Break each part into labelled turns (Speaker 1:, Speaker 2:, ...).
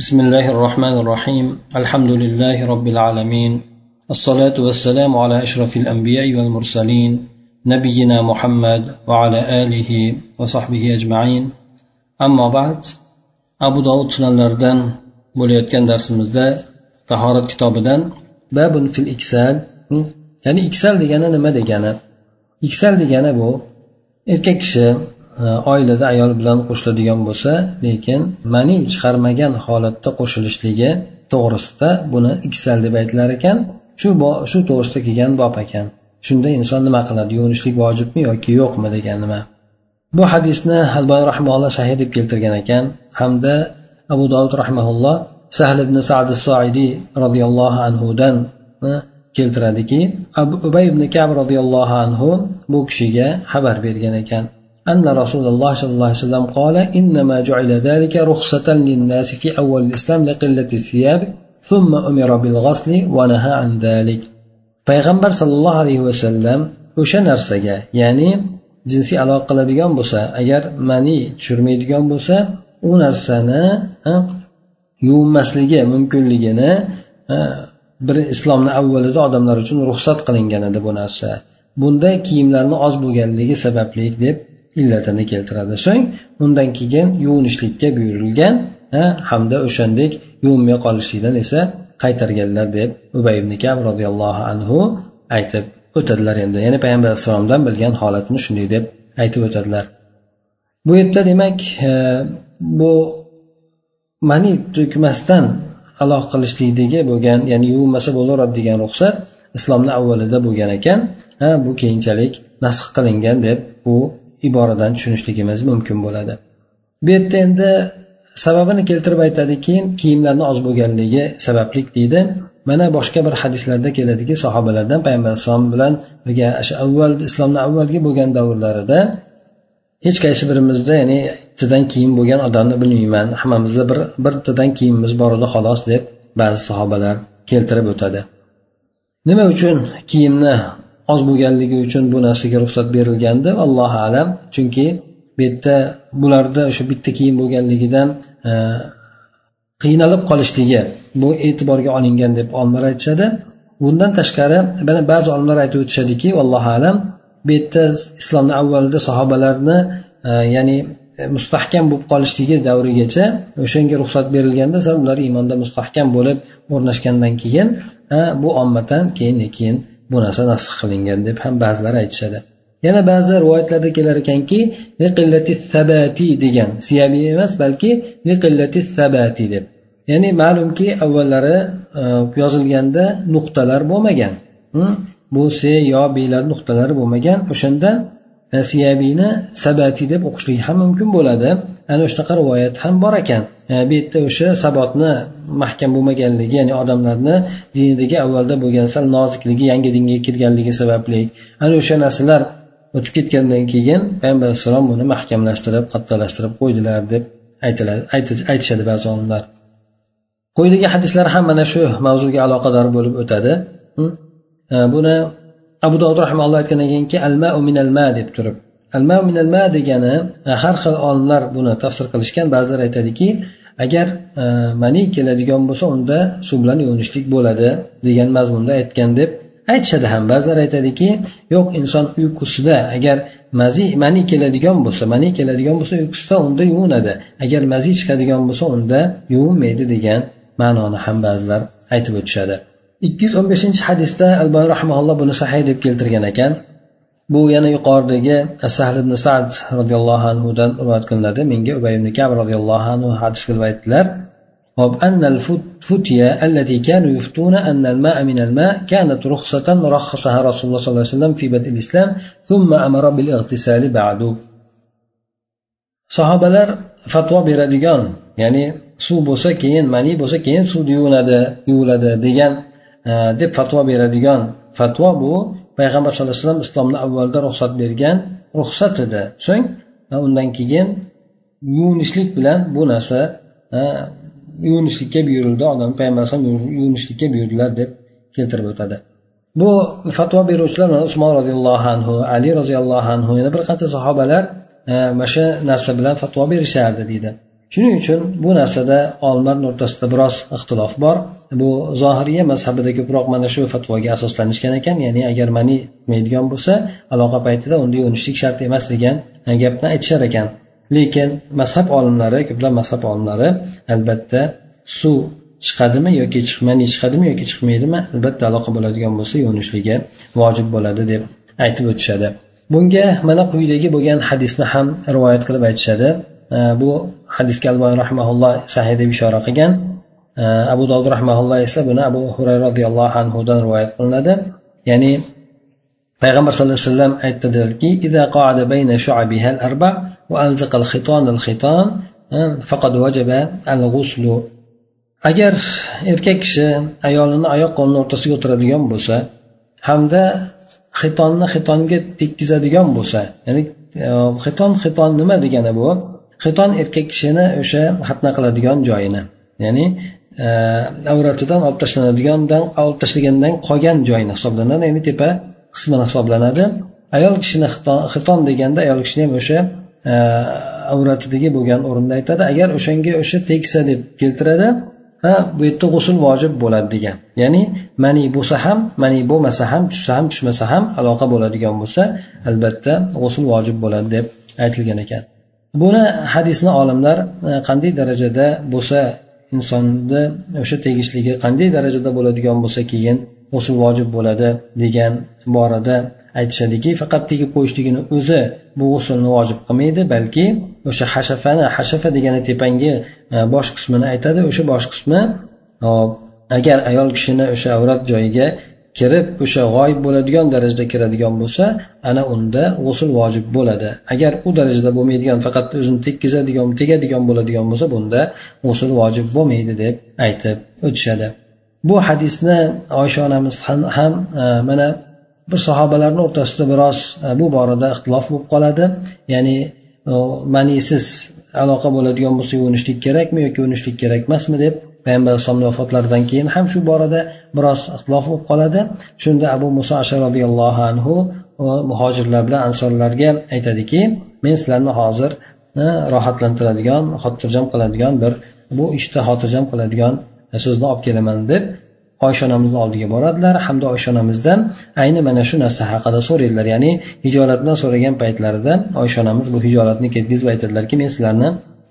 Speaker 1: بسم الله الرحمن الرحيم الحمد لله رب العالمين الصلاة والسلام على أشرف الأنبياء والمرسلين نبينا محمد وعلى آله وصحبه أجمعين أما بعد أبو داود سنلردن bo'layotgan darsimizda tahorat kitobidan babun fil iksal ya'ni iksal degani nima degani iksal degani bu erkak kishi Э, oilada ayol bilan qo'shiladigan bo'lsa lekin mani chiqarmagan holatda qo'shilishligi to'g'risida buni iksal deb aytilar ekan. Shu shu to'g'risida kelgan bob ekan. Shunda inson nima qiladi? Yuvinishlik vojibmi yoki yo'qmi degan nima? Bu hadisni alboy rahmaulloh sahih deb keltirgan ekan. Hamda abu dovud rahmaulloh sahl ibn sad soidiy roziyallohu anhudan e, keltiradiki abu ubay ibn kab roziyallohu anhu bu kishiga xabar bergan ekan. أن رسول الله صلى الله عليه وسلم قال إنما جعل ذلك رخصة للناس في أول الإسلام لقلة الثياب ثم أمر بالغسل ونهى عن ذلك payg'ambar sollallohu alayhi vasallam o'sha narsaga ya'ni jinsiy aloqa qiladigan bo'lsa agar mani tushirmaydigan bo'lsa u narsani yuvinmasligi mumkinligini bir islomni avvalida odamlar uchun ruxsat qilingan edi bu narsa bunda kiyimlarni oz bo'lganligi sababli deb illatini keltiradi. So'ng undan keyin yuvinishlikka buyurilgan hamda o'shandek yuvinmay qolishlikdan esa qaytarganlar deb ubay ibn kab roziyallohu anhu aytib o'tadilar endi. Ya'ni payg'ambar alayhissalomdan bilgan holatini shunday deb aytib o'tadilar. Bu yerda demak e, bu mani to'kmasdan aloq qilishlikdagi bo'lgan ya'ni yuvinmasa bo'laveradi degan ruxsat islomni avvalida bo'lgan ekan bu keyinchalik nasx qilingan deb bu iboradan tushunishligimiz mumkin bo'ladi. Bu yerda endi sababini keltirib aytadiki kiyimlarni oz bo'lganligi sabablik deydi. Mana boshqa bir hadislarda keladiki sahobalardan payg'ambar alayhissalom bilan birga shu avval islomni avvalgi bo'lgan davrlarida hech qaysi birimizda ya'ni ittidan kiyim bo'lgan odamni bilmayman hammamizda bir bittadan kiyimimiz bor edi xolos deb ba'zi sahobalar keltirib o'tadi. Nima uchun kiyimni oz bo'lganligi uchun bu narsaga ruxsat berilgandi. Allohu alam. Chunki bu yerda bularda o'sha bitta kiyim bo'lganligidan e, qiynalib qolishligi bu e'tiborga olingan deb olimlar aytishadi. Bundan tashqari mana ba'zi olimlar aytib o'tishadiki allohu alam bu yerda islomni avvalida sahobalarni e, ya'ni e, mustahkam bo'lib qolishligi davrigacha o'shanga ruxsat berilganda sal ular iymonda mustahkam bo'lib o'rnashgandan keyin bu ommatan keyin keyin bu narsa nasx qilingan deb ham ba'zilar aytishadi. Yana ba'zi rivoyatlarda kelar ekanki sabati degan siyabi emas balki sabati deb. Ya'ni ma'lumki avvallari e, yozilganda nuqtalar bo'lmagan. Bu se yo belar nuqtalari bo'lmagan. O'shanda e, siyabiyni sabati deb o'qishlik ham mumkin bo'ladi. Ana shunaqa rivoyat ham bor ekan. E, bu yerda o'sha sabotni mahkam bo'lmaganligi ya'ni odamlarni dinidagi avvalda bo'lgan sal nozikligi yangi dinga kirganligi sababli. Ana o'sha narsalar o'tib ketgandan keyin payg'ambar alayhissalom buni mahkamlashtirib qattiqlashtirib qo'ydilar deb aytiladi aytishadi ba'zi olimlar. Quyidagi hadislar ham mana shu mavzuga aloqador bo'lib o'tadi. E, buni abu dovud rahimalloh aytgandan keyinki alma minal ma deb turib. Alma minal ma degani e, har xil olimlar buni tafsir qilishgan ba'zilar aytadiki agar e, mani keladigan bo'lsa unda suv bilan yuvinishlik bo'ladi degan mazmunda aytgan deb aytishadi ham. Ba'zilar aytadiki yo'q inson uyqusida agar mazi mani keladigan bo'lsa mani keladigan bo'lsa uyqusida unda yuvinadi. Agar mazi chiqadigan bo'lsa unda yuvinmaydi degan ma'noni ham ba'zilar aytib o'tishadi. Ikki yuz o'n beshinchi hadisda alboy rahmaulloh buni sahiy deb keltirgan ekan. Bu yana yuqoridagi sahl ibn sad roziyallohu anhudan rivoyat qilinadi menga ubay ibn kab roziyallohu anhu hadis qilib aytdilar hop أن الفتية التي كانوا يفتون أن الماء من الماء كانت رخصة رخصها رسول الله صلى الله عليه وسلم في بدء الإسلام ثم أمر بالاغتسال بعد sahobalar fatvo beradigan ya'ni suv bo'lsa keyin mani bo'lsa keyin suvda yuvinadi yuviladi degan deb fatvo beradigan fatvo bu payg'ambar sallallohu alayhi vasallam islomni avvalda ruxsat bergan ruxsat edi. So'ng undan keyin yuvinishlik bilan bu narsa yuvinishlikka buyurildi. Odam payg'ambar alayhisalom yuvinishlikka buyurdilar deb keltirib o'tadi. Bu fatvo beruvchilar usmon roziyallohu anhu ali roziyallohu anhu yana bir qancha sahobalar mana shu narsa bilan fatvo berishardi deydi. Shuning uchun bu narsada olimlarni o'rtasida biroz ixtilof bor. Bu zohiriya mazhabida ko'proq mana shu fatvoga asoslanishgan ekan. Ya'ni agar mani chiqmaydigan bo'lsa aloqa paytida unda yuvinishlik shart emas degan gapni aytishar ekan. Lekin mazhab olimlari ko'plab mazhab olimlari albatta suv chiqadimi yoki mani chiqadimi yoki chiqmaydimi albatta aloqa bo'ladigan bo'lsa yuvinishligi vojib bo'ladi deb aytib o'tishadi. Bunga mana quyidagi bo'lgan hadisni ham rivoyat qilib aytishadi. Bu hadisga alboy rahmaulloh sahiy deb ishora qilgan. Abu dovud rahmaulloh esa buni abu hurayra roziyallohu anhudan rivoyat qilinadi. Ya'ni payg'ambar sallallohu alayhi vasallam aytdilarki agar erkak kishi ayolini oyoq qo'lini o'rtasiga o'tiradigan bo'lsa hamda xitonni xitonga tekkizadigan bo'lsa ya'ni e, xiton xiton nima degani bu? Xiton erkak kishini o'sha xatna qiladigan joyini ya'ni e, avratidan olib tashlanadigandan olib tashlagandan qolgan joyini hisoblanadi ya'ni tepa qismini hisoblanadi. Ayol kishini xiton deganda ayol kishini ham o'sha e, avratidagi bo'lgan o'rinda aytadi. Agar o'shanga o'sha tegsa deb keltiradi ha bu yerda g'usul vojib bo'ladi degan. Ya'ni mani bo'lsa ham mani bo'lmasa ham tushsa ham tushmasa ham aloqa bo'ladigan bo'lsa albatta g'usul vojib bo'ladi deb aytilgan ekan. Buni hadisni olimlar e, qanday darajada bo'lsa insonni o'sha tegishligi qanday darajada bo'ladigan bo'lsa keyin g'usul vojib bo'ladi degan borada aytishadiki faqat tegib qo'yishligini o'zi bu g'usulni vojib qilmaydi balki o'sha hashafani hashafa degani tepangi e, bosh qismini aytadi o'sha bosh qismi agar ayol kishini o'sha avrat joyiga kirib o'sha g'oyib bo'ladigan darajada kiradigan bo'lsa ana unda g'usul vojib bo'ladi. Agar u darajada bo'lmaydigan faqat o'zini tekkizadigan tegadigan bo'ladigan bo'lsa bunda g'usul vojib bo'lmaydi deb aytib o'tishadi. Bu hadisni oysha onamiz ham e, mana bir sahobalarni o'rtasida biroz e, bu borada ixtilof bo'lib qoladi. Ya'ni e, manisiz aloqa bo'ladigan bo'lsa yuvinishlik kerakmi yoki yuvinishlik kerak emasmi deb payg'ambar alayhisalomni vafotlaridan keyin ham shu borada biroz ixtilof bo'lib qoladi. Shunda abu muso ashar roziyallohu anhu muhojirlar bilan ansorlarga aytadiki men sizlarni hozir e, rohatlantiradigan xotirjam qiladigan bir bu ishda xotirjam qiladigan so'zni olib kelaman deb oysha onamizni oldiga boradilar. Hamda oysha onamizdan ayni mana shu narsa haqida so'raydilar. Ya'ni hijolat bilan so'ragan paytlarida oysha onamiz bu hijolatni ketkazib aytadilarki men sizlarni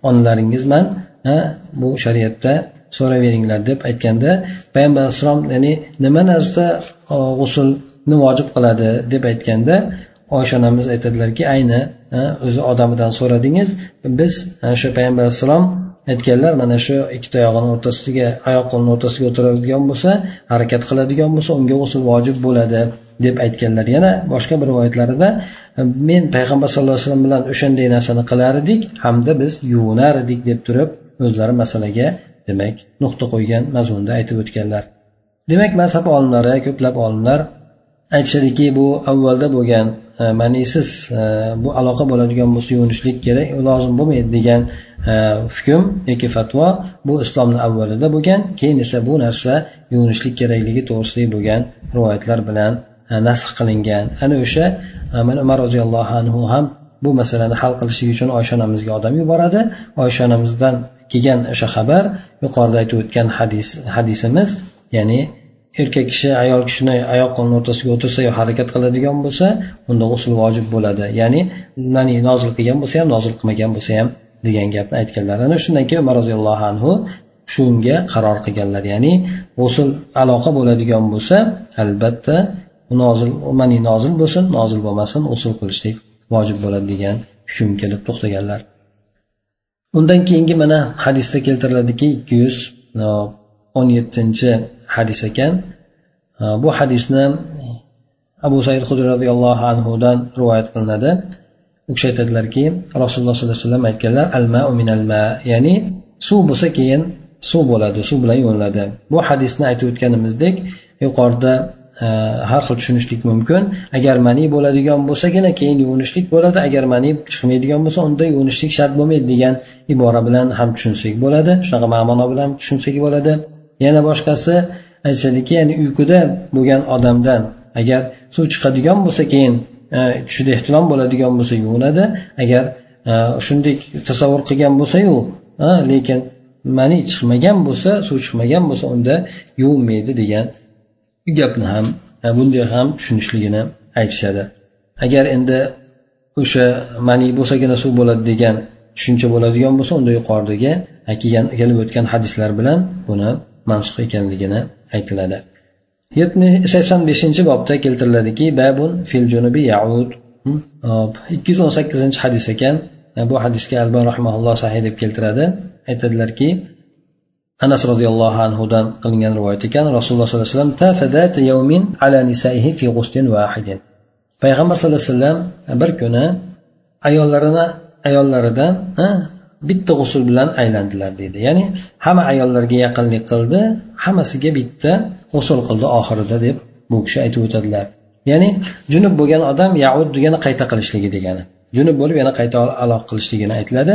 Speaker 1: onalaringizman e, bu shariatda so'rayveringlar deb aytganda payg'ambar alayhissalom ya'ni nima narsa e, g'usulni vojib qiladi deb aytganda oysha onamiz aytadilarki ayni e, o'zi odamidan so'radingiz. Biz e, o'sha payg'ambar alayhissalom aytganlar mana shu ikkita oyog'ini o'rtasiga oyoq qo'lini o'rtasiga o'tiradigan bo'lsa harakat qiladigan bo'lsa unga g'usul vojib bo'ladi deb aytganlar. Yana boshqa bir rivoyatlarida men payg'ambar sallallohu alayhi vasallam bilan o'shanday narsani qilar edik hamda biz yuvinar edik deb turib o'zlari masalaga demak nuqta qo'ygan mazmunda aytib o'tganlar. Demak mazhab olimlari ko'plab olimlar aytishadiki bu avvalda bo'lgan e, manisiz e, bu aloqa bo'ladigan bo'lsa yuvinishlik kerak lozim bo'lmaydi degan e, hukm yoki fatvo bu islomni avvalida bo'lgan keyin esa bu narsa yuvinishlik kerakligi to'g'risidagi bo'lgan rivoyatlar bilan e, nasx qilingan. Ana o'sha e, mana umar roziyallohu anhu ham bu masalani hal qilishlik uchun oysha onamizga odam yuboradi. Oysha onamizdan kelgan o'sha xabar yuqorida aytib o'tgan hadis hadisimiz ya'ni erkak kishi ayol kishini oyoq qo'lini o'rtasiga o'tirsa yo harakat qiladigan bo'lsa unda g'usul vojib bo'ladi. Ya'ni mani nozil qilgan bo'lsa ham nozil qilmagan bo'lsa ham degan gapni aytganlar ana shundan keyin umar roziyallohu anhu shunga qaror qilganlar. Ya'ni g'usul aloqa bo'ladigan bo'lsa albatta nozil mani nozil bo'lsin nozil bo'lmasin usul qilishlik vojib bo'ladi degan hukm kelib to'xtaganlar. Undan keyingi mana hadisda keltiriladiki ikki yuz o'n yettinchi hadis ekan. Bu hadisni abu said hudriy roziyallohu anhudan rivoyat qilinadi. U kishi aytadilarki rasululloh sollallohu alayhi vasallam aytganlar alma minal ma ya'ni suv bo'lsa keyin suv bo'ladi suv bilan yuviladi bu hadisni aytib o'tganimizdek yuqorida har xil tushunishlik mumkin. Agar mani bo'ladigan bo'lsagina keyin yuvinishlik bo'ladi. Agar mani chiqmaydigan bo'lsa unda yuvinishlik shart bo'lmaydi degan ibora bilan ham tushunsak bo'ladi. Shunaqa ma'no bilan tushunsak bo'ladi. Yana boshqasi aytishadiki ya'ni uyquda bo'lgan odamdan agar suv chiqadigan bo'lsa keyin e, tushida ehtilom bo'ladigan bo'lsa yuvinadi. Agar e, shunday tasavvur qilgan bo'lsayu e, lekin mani chiqmagan bo'lsa suv chiqmagan bo'lsa unda yuvinmaydi degan gapni ham bunday ham tushunishligini aytishadi. Agar endi o'sha mani bo'lsagina suv bo'ladi degan tushuncha bo'ladigan bo'lsa unda yuqoridagi kelgan kelib o'tgan hadislar bilan buni mansuh ekanligini aytiladi. Sakson beshinchi bobda keltiriladiki babun fil junubi yaud. Hm, ikki yuz o'n sakkizinchi hadis ekan. Bu hadisga albon rahmaulloh sahiy deb keltiradi. Aytadilarki anas roziyallohu anhudan qilingan rivoyat ekan rasululloh sollallohu alayhi vasallam payg'ambar sallallohu alayhi vasallam e, bir kuni ayollarini ayollaridan e, bitta g'usul bilan aylandilar deydi ya'ni hamma ayollarga yaqinlik qildi hammasiga bitta g'usul qildi oxirida deb bu kishi aytib o'tadilar. Ya'ni junub bo'lgan odam yaud degani qayta qilishligi degani junub bo'lib yana qayta aloq qilishligini aytiladi.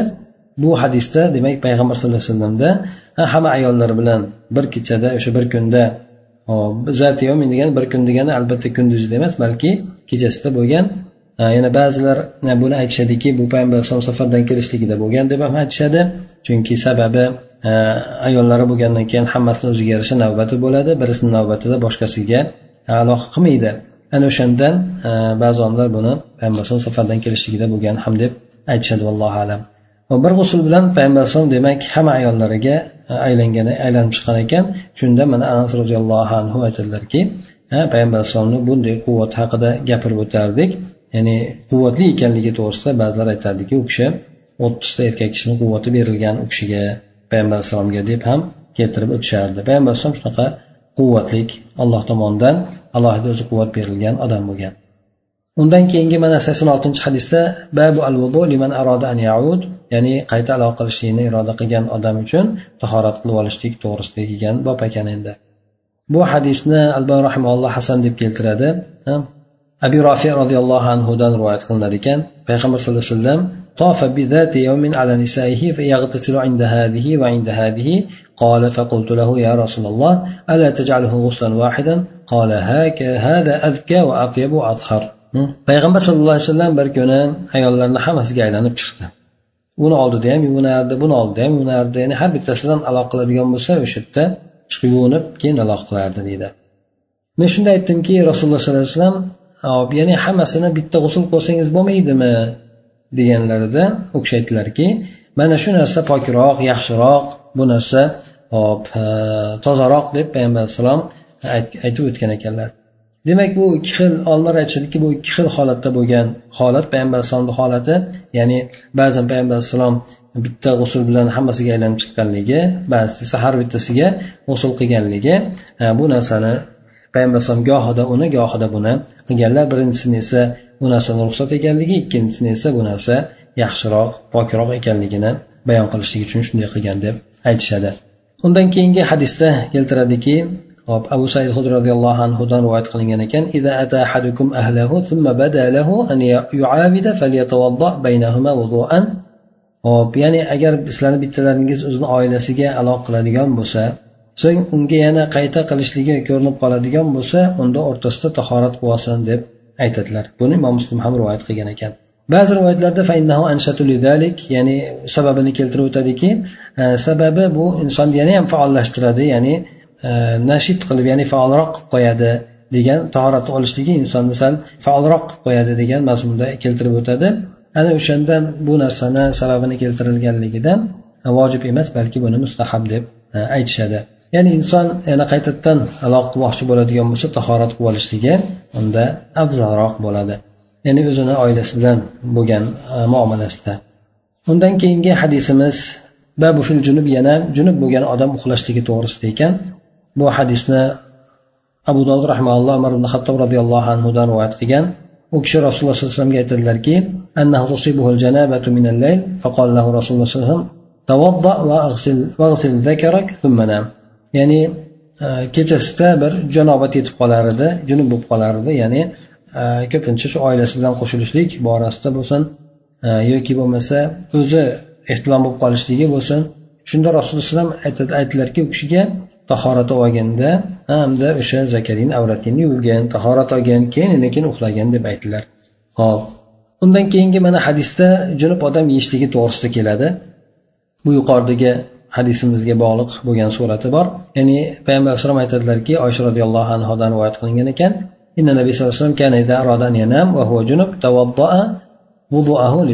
Speaker 1: Bu hadisda demak payg'ambar sallallohu alayhi vasallamda hamma ayollar bilan bir kechada o'sha bir kunda zatiyomin degani bir kun degani albatta kunduzida emas balki kechasida bo'lgan yana ba'zilar buni aytishadiki bu payg'ambar alayhisalom safardan kelishligida bo'lgan deb ham aytishadi. Chunki sababi ayollari bo'lgandan keyin hammasini o'ziga yarasha navbati bo'ladi birisini navbatida boshqasiga aloqa qilmaydi. Ana o'shandan ba'zi olimlar buni payg'ambar alayhisalom safardan kelishligida bo'lgan ham deb aytishadi vallohu alam. Va bir g'usul bilan payg'ambar alayhisalom demak hamma ayollariga e, aylangan aylanib chiqqan ekan. Shunda mana anas roziyallohu anhu aytadilarki payg'ambar alayhisalomni bunday quvvat haqida gapirib o'tardik. Ya'ni quvvatli ekanligi to'g'risida ba'zilar aytadiki u kishi o'ttizta erkak kishini quvvati berilgan u kishiga payg'ambar alayhissalomga deb ham keltirib o'tishardi. Payg'ambar alayhisalom shunaqa quvvatlik alloh tomonidan alohida o'zi quvvat berilgan odam bo'lgan. undan keyingi mana sakson oltinchi hadisda babu al vudu liman aroda an yaud ya'ni qayta aloqa qilishlikni iroda qilgan odam uchun tahorat qilib olishlik to'g'risida kelgan bob ekan endi bu hadisni albon rahimalloh hasan deb keltiradi abi rofi roziyallohu anhudan rivoyat qilinadi ekan payg'ambar sallallohu alayhi vasallam طاف بذات يوم على نسائه فيغتسل عند هذه وعند هذه قال فقلت له يا رسول الله ألا تجعله غسلا واحدا قال هاك هذا أذكى وأطيب وأطهر payg'ambar sallallohu alayhi vasallam bir kuni ayollarni hammasiga aylanib chiqdi. Uni oldida ham yuvinardi buni oldida ham yuvinardi ya'ni har bittasidan aloqa qiladigan bo'lsa o'sha yerda chiqib yuvinib keyin aloqa qilardi deydi. Men shunda aytdimki rasululloh sollallohu alayhi vasallam hop ya'ni hammasini bitta g'usul qilsangiz bo'lmaydimi? deganlarida u kishi aytdilarki mana shu narsa pokroq yaxshiroq bu narsa hop tozaroq deb payg'ambar alayhissalom aytib o'tgan ekanlar. Demak bu ikki xil olimlar aytishadiki bu ikki xil holatda bo'lgan holat payg'ambar alayhisalomni holati ya'ni ba'zan payg'ambar alayhissalom bitta g'usul bilan hammasiga aylanib chiqqanligi ba'zida esa har bittasiga g'usul qilganligi e, bu narsani payg'ambar alayhisalom gohida uni gohida buni qilganlar. Birinchisini esa bu narsani ruxsat ekanligi ikkinchisini esa bu narsa yaxshiroq pokroq ekanligini bayon qilishlik uchun shunday qilgan deb aytishadi. Undan keyingi hadisda keltiradiki hop abu said hud roziyallohu anhudan rivoyat qilingan ekan إذا أتى أحدكم أهله ثم بدا له أن يعاود فليتوضأ بينهما وضوءا hop ya'ni agar sizlarni bittalaringiz o'zini oilasiga aloqa qiladigan bo'lsa so'ng unga yana qayta qilishligi ko'rinib qoladigan bo'lsa unda o'rtasida tahorat qilib olsin deb aytadilar buni imom muslim ham rivoyat qilgan ekan ba'zi rivoyatlarda ya'ni sababini keltirib o'tadiki sababi bu insonni yana ham faollashtiradi ya'ni Э, nashid qilib ya'ni faolroq qilib qo'yadi degan tahoratni olishligi insonni sal faolroq qilib qo'yadi degan mazmunda keltirib o'tadi. Ana o'shandan bu narsani sababini keltirilganligidan vojib emas balki buni mustahab deb aytishadi. Ya'ni inson yana qaytadan aloqa qilmoqchi bo'ladigan bo'lsa tahorat qilib olishligi unda afzalroq bo'ladi. Ya'ni o'zini oilasi bilan bo'lgan e, muomalasida. Undan keyingi hadisimiz babu fil junub yana junub bo'lgan odam uxlashligi to'g'risida ekan. bu hadisni abu dovud rahmaulloh umar ibn hattob roziyallohu anhudan rivoyat qilgan. U kishi rasululloh sallallohu alayhi vasallamga aytadilarki annahu min lahu rasululloh sallallohu alayhi vasallam thumma nam. Ya'ni e, kechasida bir janobat yetib qolar edi junub bo'lib qolar edi ya'ni e, ko'pincha shu oilasi bilan qo'shilishlik borasida bo'lsin e, yoki bo'lmasa o'zi ehtilom bo'lib qolishligi bo'lsin. Shunda rasululloh alayhi vasallam aytdilarki u kishiga tahorat olganda hamda o'sha zakariyni avratini yuvgan tahorat olgan keyin lekin uxlagan deb aytdilar. Hop. Undan keyingi mana hadisda junub odam yeyishligi to'g'risida keladi. Bu yuqoridagi hadisimizga bog'liq bo'lgan surati bor. Ya'ni payg'ambar alayhisalom aytadilarki oysha roziyallohu anhudan rivoyat qilingan ekan inna nabiy sallallohu alayhi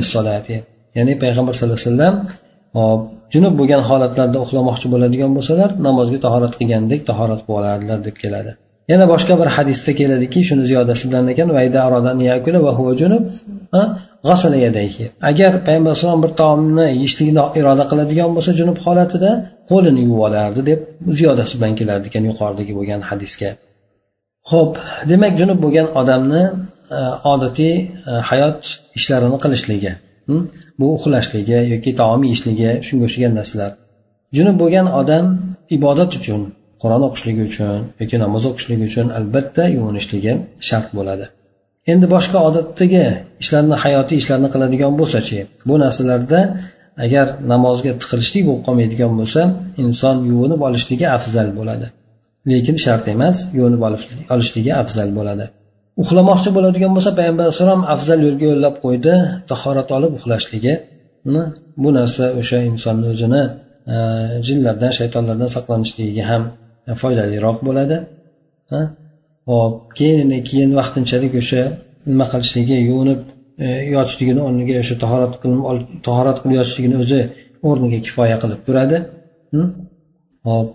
Speaker 1: vasallam ya'ni payg'ambar sallallohu alayhi vasallam hop junub bo'lgan holatlarda uxlamoqchi bo'ladigan bo'lsalar namozga tahorat qilgandek tahorat qilib olardilar deb keladi. Yana boshqa bir hadisda keladiki shuni ziyodasi bilan ekan agar payg'ambar alayhisalom bir taomni yeyishlikni iroda qiladigan bo'lsa junub holatida qo'lini yuvib olardi deb ziyodasi bilan kelardi ekan yuqoridagi bo'lgan hadisga. Ho'p demak junub bo'lgan odamni e, odatiy e, hayot ishlarini qilishligi hm? Bu uxlashligi yoki taom yeyishligi shunga o'xshagan narsalar. Junub bo'lgan odam ibodat uchun qur'on o'qishligi uchun yoki namoz o'qishligi uchun albatta yuvinishligi shart bo'ladi. Endi boshqa odatdagi ishlarni hayotiy ishlarni qiladigan bo'lsachi bu narsalarda agar namozga tiqilishlik bo'lib qolmaydigan bo'lsa inson yuvinib olishligi afzal bo'ladi. Lekin shart emas yuvinib olishligi afzal bo'ladi. Uxlamoqchi bo'ladigan bo'lsa payg'ambar alayhissalom afzal yo'lga yo'llab qo'ydi tahorat olib uxlashligi bu narsa o'sha insonni o'zini e, jinlardan shaytonlardan saqlanishligiga ham foydaliroq bo'ladi hop keyin keyin vaqtinchalik o'sha nima qilishligi yuvinib e, yotishligini o'rniga o'sha tahorat qilib tahorat qilib yotishligini o'zi o'rniga kifoya qilib turadi hm? hop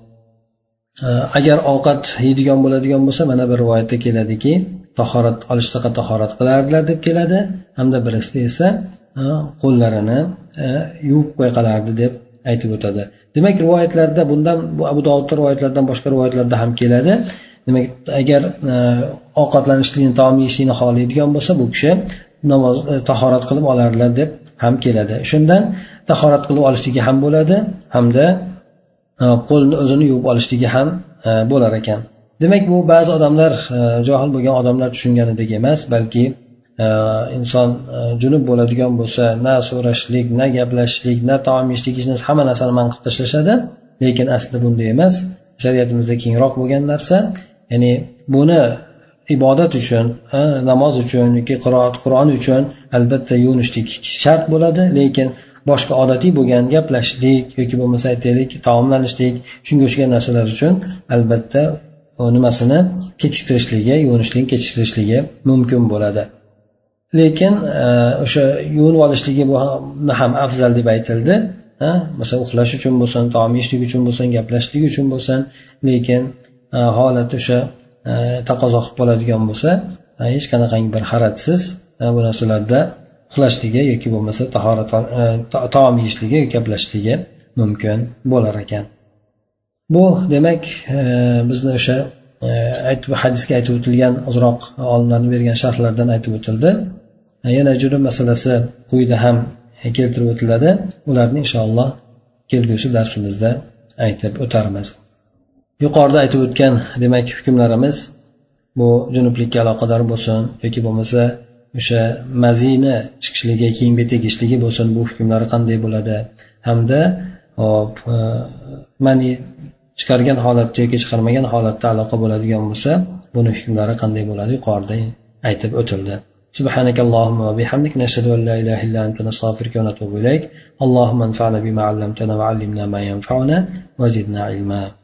Speaker 1: e, agar ovqat yeydigan bo'ladigan bo'lsa mana bir rivoyatda keladiki tahorat olishdaqa tahorat qilardilar deb keladi. Hamda birisida esa qo'llarini e, yuvib qo'ya qolardi deb aytib o'tadi. Demak rivoyatlarda bundan bu abu dovud rivoyatlaridan boshqa rivoyatlarda ham keladi. Demak agar e, ovqatlanishlikni taom yeyishlikni xohlaydigan bo'lsa bu kishi namoz e, tahorat qilib olardilar deb ham keladi. Shundan tahorat qilib olishligi ham bo'ladi hamda qo'lni o'zini yuvib olishligi ham bo'lar ekan. Demak bu ba'zi odamlar e, johil bo'lgan odamlar tushunganidek emas balki e, inson e, junub bo'ladigan bo'lsa na so'rashlik na gaplashishlik na taom yeyishlik hech narsa hamma narsani man qilib tashlashadi lekin aslida bunday emas. Shariatimizda kengroq bo'lgan narsa ya'ni buni ibodat uchun namoz uchun yoki qiroat qur'on uchun albatta yuvinishlik shart bo'ladi lekin boshqa odatiy bo'lgan gaplashishlik yoki bo'lmasa aytaylik taomlanishlik shunga o'xshagan narsalar uchun albatta nimasini kechiktirishligi yuvinishlikni kechiktirishligi mumkin bo'ladi. Lekin e, o'sha yuvinib olishligi bu ham afzal deb aytildi masalan uxlash uchun bo'lsin taom yeyishlik uchun bo'lsin gaplashishlik uchun bo'lsin lekin e, holat o'sha e, taqozo qilib qoladigan bo'lsa hech qanaqangi bir haratsiz bu narsalarda uxlashligi yoki bo'lmasa tahorat taom yeyishligi gaplashishligi mumkin bo'lar ekan. Bu demak e, bizni o'sha e, aytib hadisga aytib o'tilgan ozroq olimlarni bergan sharhlardan aytib o'tildi. E, yana jurum masalasi quyida ham keltirib o'tiladi. Ularni inshaalloh kelgusi darsimizda aytib o'tarmiz. Yuqorida aytib o'tgan demak hukmlarimiz bu junublikka aloqador bo'lsin yoki bo'lmasa o'sha mazini chiqishligi kiyimga tegishligi bo'lsin bu hukmlari qanday bo'ladi? Hamda hop mani chiqargan holatda yoki chiqarmagan holatda aloqa bo'ladigan bo'lsa buni hukmlari qanday bo'ladi yuqorida aytib o'tildi سبحانك اللهم وبحمدك نشهد أن لا إله إلا أنت نستغفرك ونتوب إليك اللهم انفعنا بما علمتنا وعلمنا ما ينفعنا وزدنا علما